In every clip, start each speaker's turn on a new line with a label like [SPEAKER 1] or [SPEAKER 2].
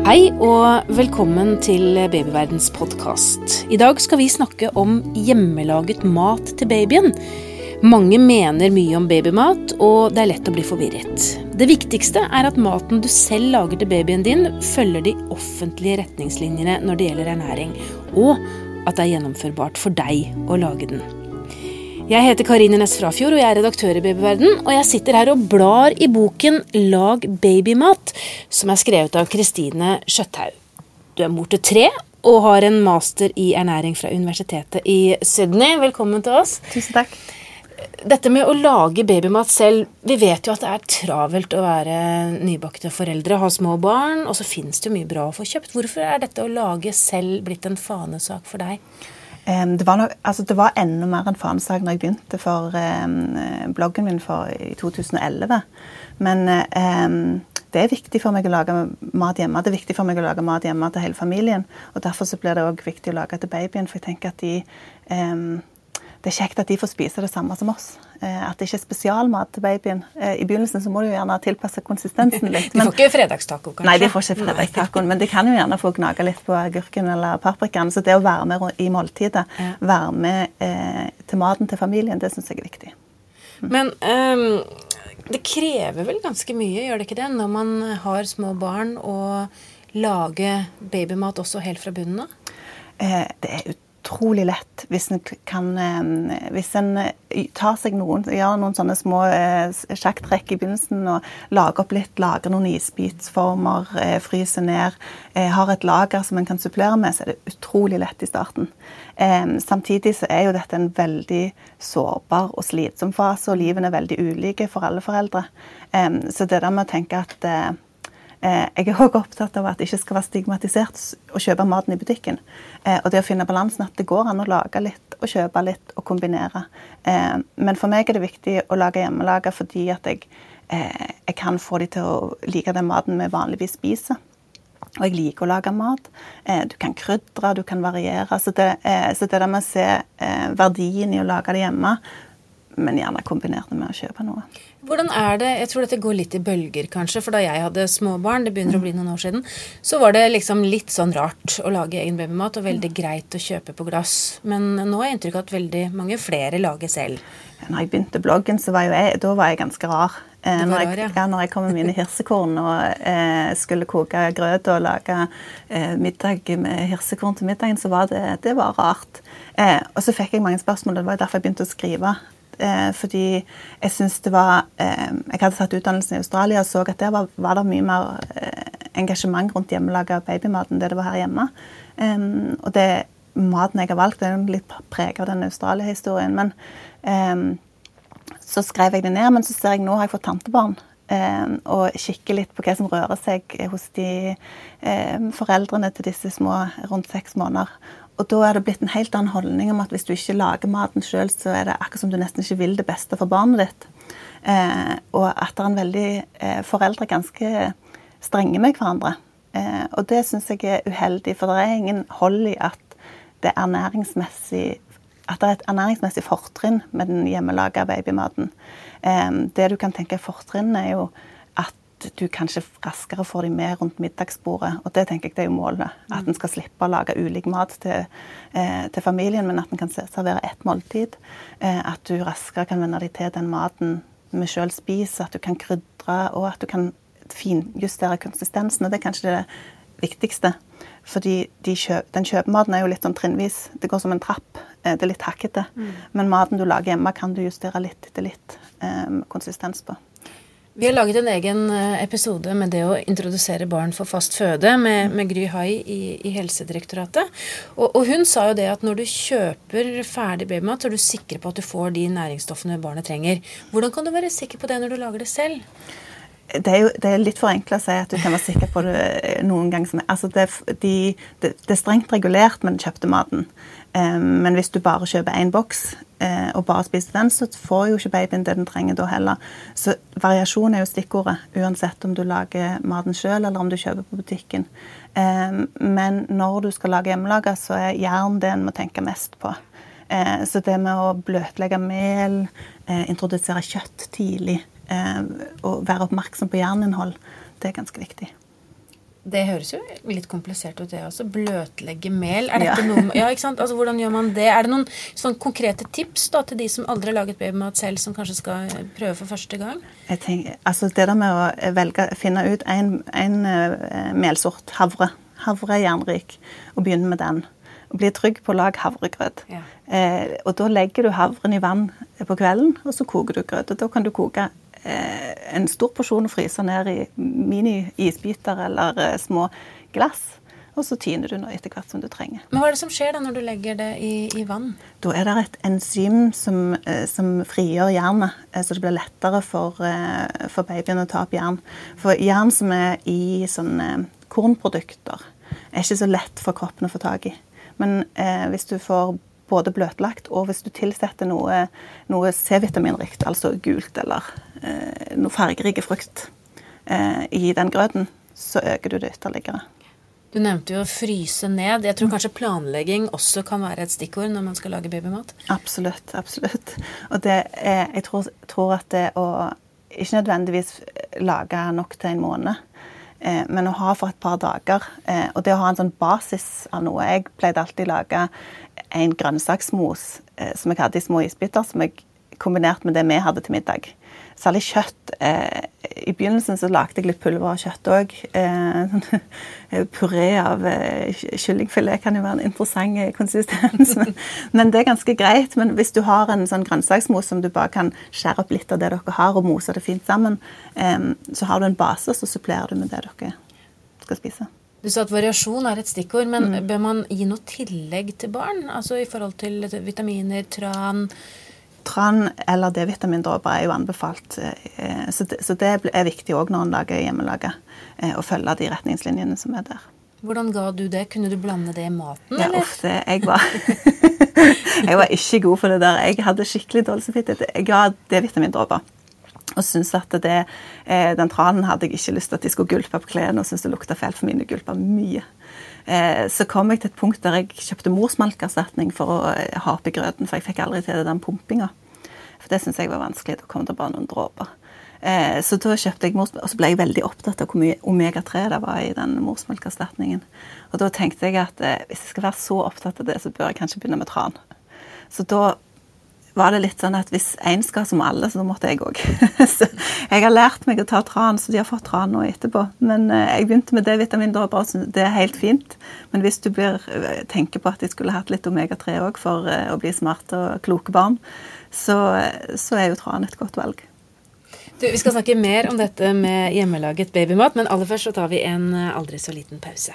[SPEAKER 1] Hei og velkommen til Babyverdens podkast. I dag skal vi snakke om hjemmelaget mat til babyen. Mange mener mye om babymat, og det er lett å bli forvirret. Det viktigste er at maten du selv lager til babyen din, følger de offentlige retningslinjene når det gjelder ernæring, og at det er gjennomførbart for deg å lage den. Jeg heter Karine Næss Frafjord og jeg er redaktør i Babyverden. Og jeg sitter her og blar i boken Lag babymat, som er skrevet av Kristine Skjøtthaug. Du er mor til tre og har en master i ernæring fra universitetet i Sydney. Velkommen til oss.
[SPEAKER 2] Tusen takk.
[SPEAKER 1] Dette med å lage babymat selv Vi vet jo at det er travelt å være nybakte foreldre, ha små barn, og så finnes det jo mye bra å få kjøpt. Hvorfor er dette å lage selv blitt en fanesak for deg?
[SPEAKER 2] Det var, nok, altså det var enda mer en fanesak når jeg begynte for um, bloggen min for, i 2011. Men um, det er viktig for meg å lage mat hjemme. Det er viktig for meg å lage mat hjemme til hele familien. Og Derfor så blir det òg viktig å lage til babyen. For jeg tenker at de um, det er kjekt at de får spise det samme som oss. Eh, at det ikke er spesialmat til babyen. Eh, I begynnelsen så må du jo gjerne tilpasse konsistensen litt.
[SPEAKER 1] de får ikke fredagstaco, kanskje?
[SPEAKER 2] Nei, de får ikke fredagstacoen. Men de kan jo gjerne få gnage litt på agurken eller paprikaen. Så det å være med i måltidet, være med eh, til maten til familien, det syns jeg er viktig.
[SPEAKER 1] Mm. Men um, det krever vel ganske mye, gjør det ikke det, når man har små barn, å lage babymat også helt fra bunnen av?
[SPEAKER 2] Eh, det er ut utrolig lett hvis en kan eh, Hvis en eh, tar seg noen, gjør noen sånne små eh, sjakktrekk i begynnelsen og lager opp litt, lager noen isbitsformer, fryser ned, har et lager som en kan supplere med, så er det utrolig lett i starten. Samtidig så er jo dette en veldig sårbar og slitsom fase, og livene er veldig ulike for alle foreldre. Så det der med å tenke at Eh, jeg er også opptatt av at det ikke skal være stigmatisert å kjøpe maten i butikken. Eh, og det å finne balansen at det går an å lage litt og kjøpe litt og kombinere. Eh, men for meg er det viktig å lage hjemmelaga fordi at jeg, jeg kan få de til å like den maten vi vanligvis spiser. Og jeg liker å lage mat. Du kan krydre, du kan variere. Så det, så det der med å se verdien i å lage det hjemme, men gjerne kombinert med å kjøpe noe.
[SPEAKER 1] Hvordan er det Jeg tror dette går litt i bølger, kanskje. For da jeg hadde små barn, det begynner å bli noen år siden, så var det liksom litt sånn rart å lage egen babymat, og veldig greit å kjøpe på glass. Men nå har jeg inntrykk av at veldig mange flere lager selv.
[SPEAKER 2] Når jeg begynte bloggen, så var jeg, da var jeg ganske rar. Eh, når, jeg, ja, når jeg kom med mine hirsekorn og eh, skulle koke grøt og lage eh, middag med hirsekorn til middagen, så var det, det var rart. Eh, og så fikk jeg mange spørsmål, det var derfor jeg begynte å skrive eh, fordi jeg syns det var eh, Jeg hadde tatt utdannelsen i Australia og så at der var, var det mye mer eh, engasjement rundt hjemmelaga babymat enn det det var her hjemme. Og det maten jeg har valgt, er litt preget av den Australia-historien. Men så skrev jeg det ned, men så ser jeg nå har jeg fått tantebarn. Og kikker litt på hva som rører seg hos de foreldrene til disse små rundt seks måneder. Og da er det blitt en helt annen holdning om at hvis du ikke lager maten sjøl, så er det akkurat som du nesten ikke vil det beste for barnet ditt. Eh, og at det er en veldig eh, Foreldre ganske strenge med hverandre. Eh, og det syns jeg er uheldig, for det er ingen hold i at det er ernæringsmessig at det er et ernæringsmessig fortrinn med den hjemmelaga babymaten. Eh, det du kan tenke er fortrinn, er jo du kanskje raskere får de med rundt middagsbordet. Og det tenker jeg det er jo målet. At en skal slippe å lage ulik mat til, eh, til familien, men at en kan servere ett måltid. Eh, at du raskere kan venne deg til den maten vi sjøl spiser. At du kan krydre, og at du kan finjustere konsistensen. Og det er kanskje det viktigste. Fordi de kjøp, den kjøpematen er jo litt sånn trinnvis. Det går som en trapp. Eh, det er litt hakkete. Mm. Men maten du lager hjemme, kan du justere litt etter litt eh, konsistens på.
[SPEAKER 1] Vi har laget en egen eh, episode med det å introdusere barn for fast føde med, med Gry Hai i, i Helsedirektoratet. Og, og, hun sa jo det at når du kjøper ferdig babymat, så er du sikker på at du får de næringsstoffene barnet trenger. Hvordan kan du være sikker på det når du lager det selv?
[SPEAKER 2] Det er, jo, det er litt forenkla å si at du kan være sikker på det noen noen Som, Altså det, de, det, det, er strengt regulert med den kjøpte maten. Men hvis du bare kjøper én boks uh, og bare spiser den, så får jo ikke babyen det den trenger da heller. Så variasjon er jo stikkordet, uansett om du lager maten sjøl eller om du kjøper på butikken. Men når du skal lage hjemmelaga, så er jern det en må tenke mest på. Uh, så det med å bløtlegge mel, uh, introdusere kjøtt tidlig og være oppmerksom på jerninnhold, det er ganske viktig.
[SPEAKER 1] Det høres jo litt komplisert ut, det også. Bløtlegge mel. Er dette ja. noe Ja, ikke sant? Altså, Hvordan gjør man det? Er det noen sånn konkrete tips da, til de som aldri har laget babymat selv, som kanskje skal prøve for første gang?
[SPEAKER 2] Jeg tenker, altså Det der med å velge, finne ut en, en uh, melsort, havre. Havre er jernrik, og begynne med den. Og bli trygg på å lage havregrøt. Ja. Eh, og da legger du havren i vann på kvelden, og så koker du grøt. Og da kan du koke Eh, en stor porsjon og fryse ned i mini-isbiter eller eh, små glass. Og så tiner du nå etter hvert som du trenger.
[SPEAKER 1] Men Hva er det som skjer da når du legger det i, i vann?
[SPEAKER 2] Da er det et enzym som, eh, som frigjør jernet, så det blir lettere for, for, babyen å ta opp jern. For jern som er i sånne kornprodukter, er ikke så lett for kroppen å få tak i. Men eh, hvis du får både bløtlagt og hvis du tilsetter noe, noe C-vitaminrikt, altså gult eller eh, noe fargerike frukt eh, i den grøten, så øker du det ytterligere.
[SPEAKER 1] Du nevnte jo å fryse ned. Jeg tror mm. kanskje planlegging også kan være et stikkord når man skal lage babymat?
[SPEAKER 2] Absolutt. absolutt. Og det er, jeg tror, tror at det å ikke nødvendigvis lage nok til en måned, men å ha for et par dager. Eh, og det å ha en sånn basis av noe. Jeg pleide alltid å lage en grønnsaksmos eh, som jeg hadde i små isbiter, som jeg kombinerte med det vi hadde til middag. Særlig kjøtt. Eh, I begynnelsen så lagde jeg litt pulver av kjøtt òg. Eh, puré av eh, kyllingfilet kan jo være en interessant eh, konsistens. Men, men, det er ganske greit. Men hvis du har en sånn grønnsaksmos som du bare kan skjære opp litt av det dere har, og mose det fint sammen, eh, så har du en base, så supplerer du med det dere skal spise.
[SPEAKER 1] Du sa at variasjon er et stikkord, men mm. bør man gi noe tillegg til barn? Altså i forhold til vitaminer, tran?
[SPEAKER 2] Tran eller D-vitamindråper er jo anbefalt. Eh, så det, så det er viktig òg når en lager hjemmelaget, eh, å følge de retningslinjene som er der.
[SPEAKER 1] Hvordan ga du det? Kunne du blande det i maten? Ja, eller?
[SPEAKER 2] ofte. Jeg var, jeg var ikke god for det der. Jeg hadde skikkelig dårlig samvittighet. Jeg ga D-vitamindråper. Og syntes at det, eh, den tranen hadde jeg ikke lyst til at de skulle gulpe på klærne, og syntes det lukta fælt, for mine gulpa mye. Eh, så kom jeg til et punkt der jeg kjøpte morsmelkerstatning for å eh, ha oppi grøten, for jeg fikk aldri til den pumpinga. For det syntes jeg var vanskelig. Da kom det bare noen dråper. Så da kjøpte jeg morsmelk, og så ble jeg veldig opptatt av hvor mye omega-3 det var i den morsmelkerstatningen. Og da tenkte jeg at hvis jeg skal være så opptatt av det, så bør jeg kanskje begynne med tran. Så da var det litt sånn at hvis én skal, som alle, så måtte jeg òg. jeg har lært meg å ta tran, så de har fått tran nå etterpå. Men eh, jeg begynte med D-vitamindråper, så det er helt fint. Men hvis du blir, eh, tenker på at de skulle hatt litt omega-3 òg for eh, å bli smarte og kloke barn, så, så er jo tran et godt valg.
[SPEAKER 1] Du, vi skal snakke mer om dette med hjemmelaget babymat, men aller først så tar vi en aldri så liten pause.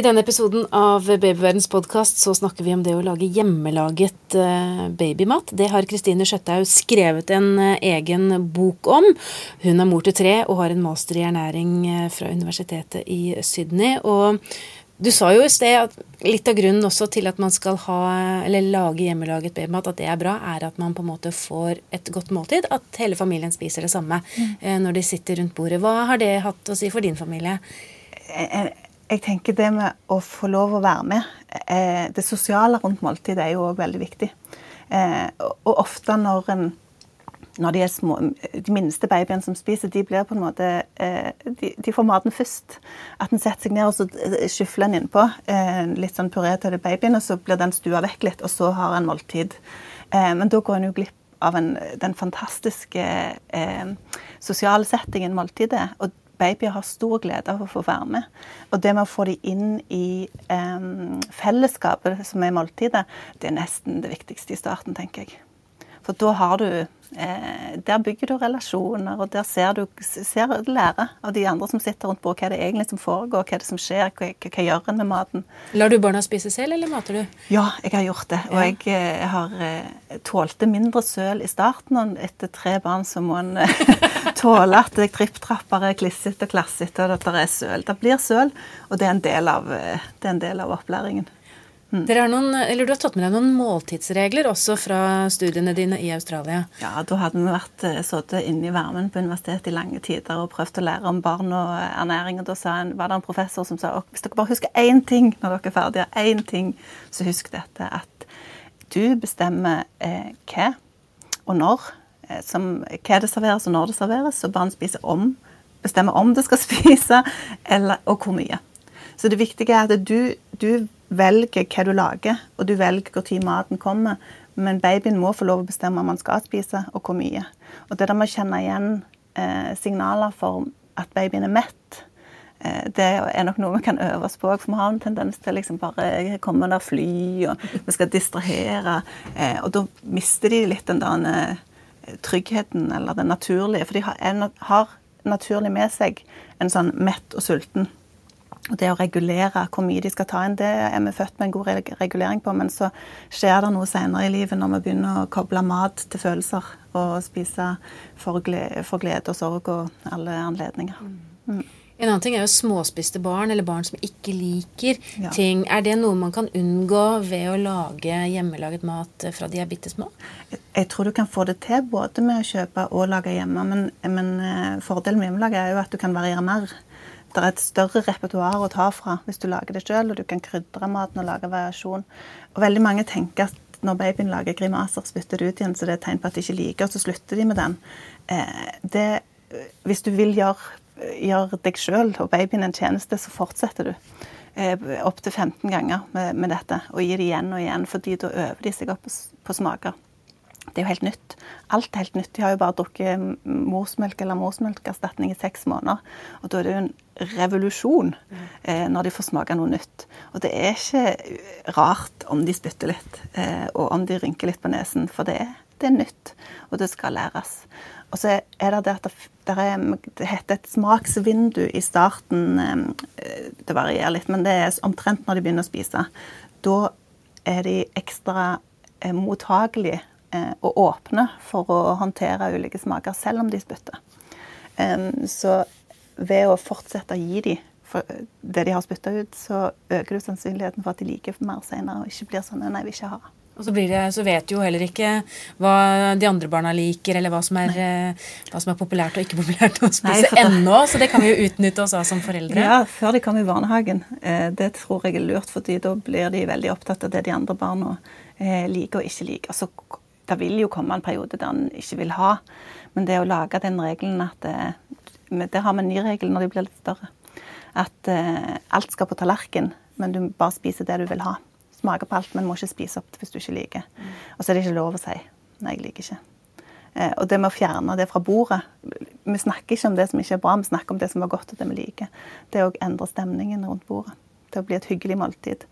[SPEAKER 1] I denne episoden av Babyverdens podkast så snakker vi om det å lage hjemmelaget eh, babymat. Det har Kristine Skjøtthaug skrevet en eh, egen bok om. Hun er mor til tre og har en master i ernæring eh, fra universitetet i Sydney. Og du sa jo i sted at litt av grunnen også til at man skal ha, eller lage hjemmelaget babymat, at det er bra, er at man på en måte får et godt måltid. At hele familien spiser det samme mm. når de sitter rundt bordet. Hva har det hatt å si for din familie?
[SPEAKER 2] Jeg jeg tenker det med å få lov å være med eh, Det sosiale rundt måltidet er jo òg veldig viktig. Eh, og ofte når en når de små, de minste babyene som spiser, de blir på en måte eh, de, de, får maten først. At en setter seg ned og så skyfler en innpå litt sånn puré til babyen, og så blir den stua vekk litt, og så har en måltid. Men da går en jo glipp av en, den fantastiske eh, sosiale settingen måltidet. Og babyer har stor glede av å få være med. Og det med å få dem inn i um, fellesskapet som er måltidet, det er nesten det viktigste i starten, tenker jeg. For da har du der bygger du relasjoner, og der ser du ser, lærer av de andre som sitter rundt bordet, hva det er egentlig som foregår, hva det som skjer, hva, hva gjør en med maten.
[SPEAKER 1] Lar du barna spise selv, eller mater du?
[SPEAKER 2] Ja, jeg har gjort det. Og jeg, jeg eh, har eh, tålte mindre søl i starten, og etter tre barn så må en tåle at jeg tripptrapper er klissete og klassete, og at det er søl. Det blir søl, og det er en del av, det er en del av opplæringen.
[SPEAKER 1] Mm. Noen, eller du har tatt med deg noen måltidsregler også fra studiene dine i Australia?
[SPEAKER 2] Ja, da hadde vi vært uh, sittet inne i varmen på universitetet i lange tider og prøvd å lære om barn og ernæring. Og da en, var det en professor som sa hvis dere bare husker én ting når dere er ferdige, én ting, så husk dette at du bestemmer eh, hva og når. Eh, som, hva det serveres og når det serveres, så barn spiser om. Bestemmer om det skal spise, eller, og hvor mye. Så det viktige er at du, du velger hva du lager, og du velger når maten kommer. Men babyen må få lov å bestemme om han skal spise, og hvor mye. Og det der med å kjenne igjen eh, signaler for at babyen er mett, eh, det er nok noe vi kan øve oss på. For vi har en tendens til liksom bare komme der fly, og vi skal distrahere. Eh, og da mister de litt den der eh, tryggheten, eller det naturlige. For de har, har naturlig med seg en sånn mett og sulten. Og det å regulere hvor mye de skal ta inn, det er vi født med en god regulering på. Men så skjer det noe senere i livet når vi begynner å koble mat til følelser. Og spise for glede, for glede og sorg og alle anledninger. Mm.
[SPEAKER 1] En annen ting er jo småspiste barn, eller barn som ikke liker ja. ting. Er det noe man kan unngå ved å lage hjemmelaget mat fra de er bitte små?
[SPEAKER 2] Jeg tror du kan få det til både med å kjøpe og lage hjemme. Men, men eh, fordelen med hjemmelaget er jo at du kan variere mer det er et større repertoar å ta fra hvis du lager det sjøl, og du kan krydre maten og lage variasjon. Og veldig mange tenker at når babyen lager grimaser, spytter det ut igjen, så det er et tegn på at de ikke liker, og så slutter de med den. Eh, det, hvis du vil gjøre, gjøre deg sjøl og babyen en tjeneste, så fortsetter du. Eh, Opptil 15 ganger med, med, dette, og gir det igjen og igjen, fordi da øver de seg opp på, på smaker. Det er jo helt nytt. Alt er helt nytt. De har jo bare drukket morsmelk eller morsmelkerstatning i seks måneder. Og da er det jo en revolusjon eh, når de får smake noe nytt. Og det er ikke rart om de spytter litt, eh, og om de rynker litt på nesen, for det er, det er nytt, og det skal læres. Og så er det det at det, er, det heter et smaksvindu i starten. Eh, det varierer litt, men det er omtrent når de begynner å spise. Da er de ekstra eh, mottagelige og åpne for å håndtere ulike smaker, selv om de spytter. Så ved å fortsette å gi dem det de har spytta ut, så øker du sannsynligheten for at de liker mer senere, og ikke blir sånn 'nei, vi ikke ha'.
[SPEAKER 1] Og så, det, så, vet du jo heller ikke hva de andre barna liker, eller hva som er, eh, hva som er populært og ikke populært å spise ennå. Så det kan vi jo utnytte oss av som foreldre.
[SPEAKER 2] Ja, før de kommer i barnehagen. Eh, det tror jeg er lurt, fordi da blir de veldig opptatt av det de andre barna eh, liker og ikke liker. Så det vil jo komme en periode der en ikke vil ha. Men det å lage den regelen at det har vi en ny regel når de blir litt større. At uh, alt skal på tallerken, men du bare spiser det du vil ha. Smaker på alt, men må ikke spise opp det hvis du ikke liker. Og så er det ikke lov å si 'nei, jeg liker ikke'. Uh, og det med å fjerne det fra bordet Vi snakker ikke om det som ikke er bra, vi snakker om det som var godt, og det vi liker. Det å endre stemningen rundt bordet til å bli et hyggelig måltid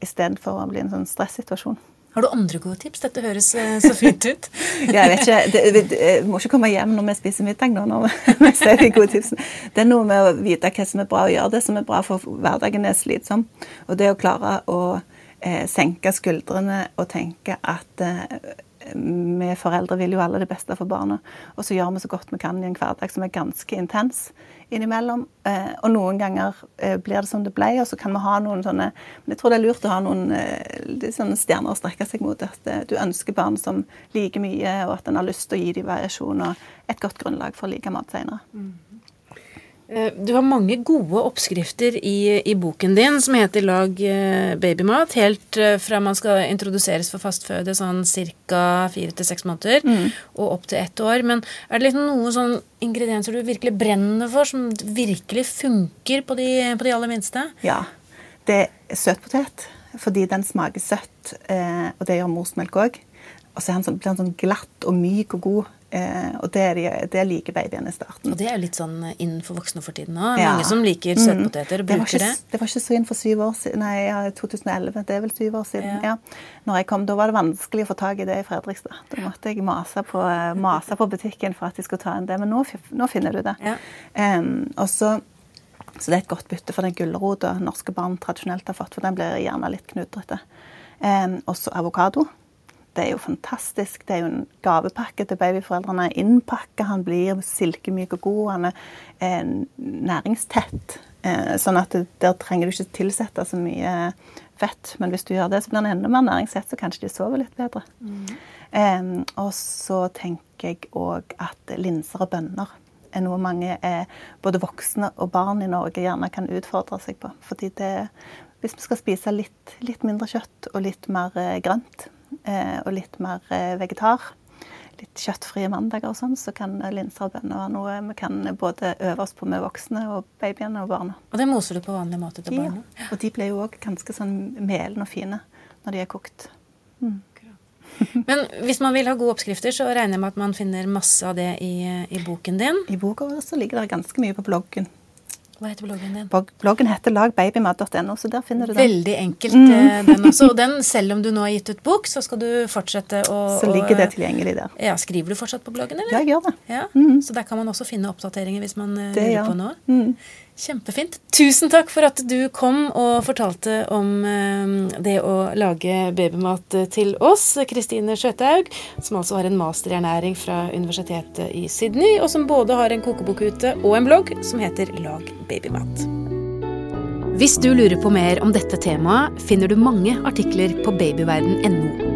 [SPEAKER 2] istedenfor å bli en sånn stressituasjon.
[SPEAKER 1] Har du andre gode tips? Dette høres eh, så fint ut.
[SPEAKER 2] jeg vet ikke, det, Jeg må ikke komme hjem når vi spiser middag nå. når vi ser de gode tipsene. Det er noe med å vite hva som er bra å gjøre det som er bra, for hverdagen er slitsom. Og det å klare å eh, senke skuldrene og tenke at eh, vi foreldre vil jo alle det beste for barna. Og så gjør vi så godt vi kan i en hverdag som er ganske intens innimellom. Eh, og noen ganger eh, blir det som det ble, og så kan vi ha noen sånne Men jeg tror det er lurt å ha noen eh, sånne stjerner å strekke seg mot. At du ønsker barn som liker mye, og at en har lyst til å gi dem variasjon og et godt grunnlag for å like mat senere. Mm.
[SPEAKER 1] Eh, du har mange gode oppskrifter i, i, boken din som heter 'Lag eh, babymat'. Helt eh, fra man skal introduseres for fastføde sånn ca. fire til seks måneder, mm. og opp til ett år. Men er det liksom noen sånn ingredienser du virkelig brenner for, som virkelig funker på de, på de aller minste?
[SPEAKER 2] Ja. Det er søtpotet, fordi den smaker søtt, og det gjør morsmelk òg. Og så sånn, blir den sånn glatt og myk og god og det, de, det, liker babyene i starten.
[SPEAKER 1] Og det er jo litt sånn inn for voksne for tiden òg. Ja. Mange som liker søtpoteter og bruker
[SPEAKER 2] det. Det var ikke så inn for syv år siden. Nei, ja, 2011. Det er vel syv år siden. Ja. Når jeg kom, Da var det vanskelig å få tak i det i Fredrikstad. Da måtte jeg mase på, mase på butikken for at de skulle ta inn det. Men nå, nå finner du det. Um, og så så det er et godt bytte for den gulrota norske barn tradisjonelt har fått, for den blir gjerne litt knudrete. Um, også avokado. Det er jo fantastisk. Det er jo en gavepakke til babyforeldrene. Innpakka, han blir silkemyk og god. Han er eh, næringstett. Eh, sånn at der trenger du ikke tilsette så mye fett. Men hvis du gjør det, så blir han enda mer næringstett, så kanskje de sover litt bedre. Mm. Eh, og så tenker jeg òg at linser og bønner er noe mange er, både voksne og barn i Norge gjerne kan utfordre seg på. Fordi det, hvis vi skal spise litt, litt mindre kjøtt og litt mer eh, grønt, eh, og litt mer eh, vegetar, litt kjøttfrie mandager og sånn, så kan linser og bønner være noe vi kan både øve oss på med voksne og babyene og barna.
[SPEAKER 1] Og det moser du på vanlig måte til barna?
[SPEAKER 2] Ja, og de blir jo òg ganske sånn melende og fine når de er kokt. Mm.
[SPEAKER 1] Men hvis man vil ha gode oppskrifter, så regner jeg med at man finner masse av det i, i boken din?
[SPEAKER 2] I boka så ligger det ganske mye på bloggen.
[SPEAKER 1] Hva heter bloggen din?
[SPEAKER 2] Bloggen heter lagbabymat.no, så der finner du den.
[SPEAKER 1] Veldig enkelt, mm. Eh, den også. Og den, selv om du nå har gitt ut bok, så skal du fortsette å
[SPEAKER 2] Så ligger det tilgjengelig der.
[SPEAKER 1] Ja, Skriver du fortsatt på bloggen, eller?
[SPEAKER 2] Ja, jeg gjør det.
[SPEAKER 1] Ja, mm. Så der kan man også finne oppdateringer hvis man det, lurer ja. på noe? Mm. Kjempefint. Tusen takk for at du kom og fortalte om eh, det å lage babymat til oss. Kristine Skjøthaug, som altså har en master i ernæring fra Universitetet i Sydney, og som både har en kokebok ute og en blogg som heter Lag babymat. Hvis du lurer på mer om dette temaet, finner du mange artikler på babyverden.no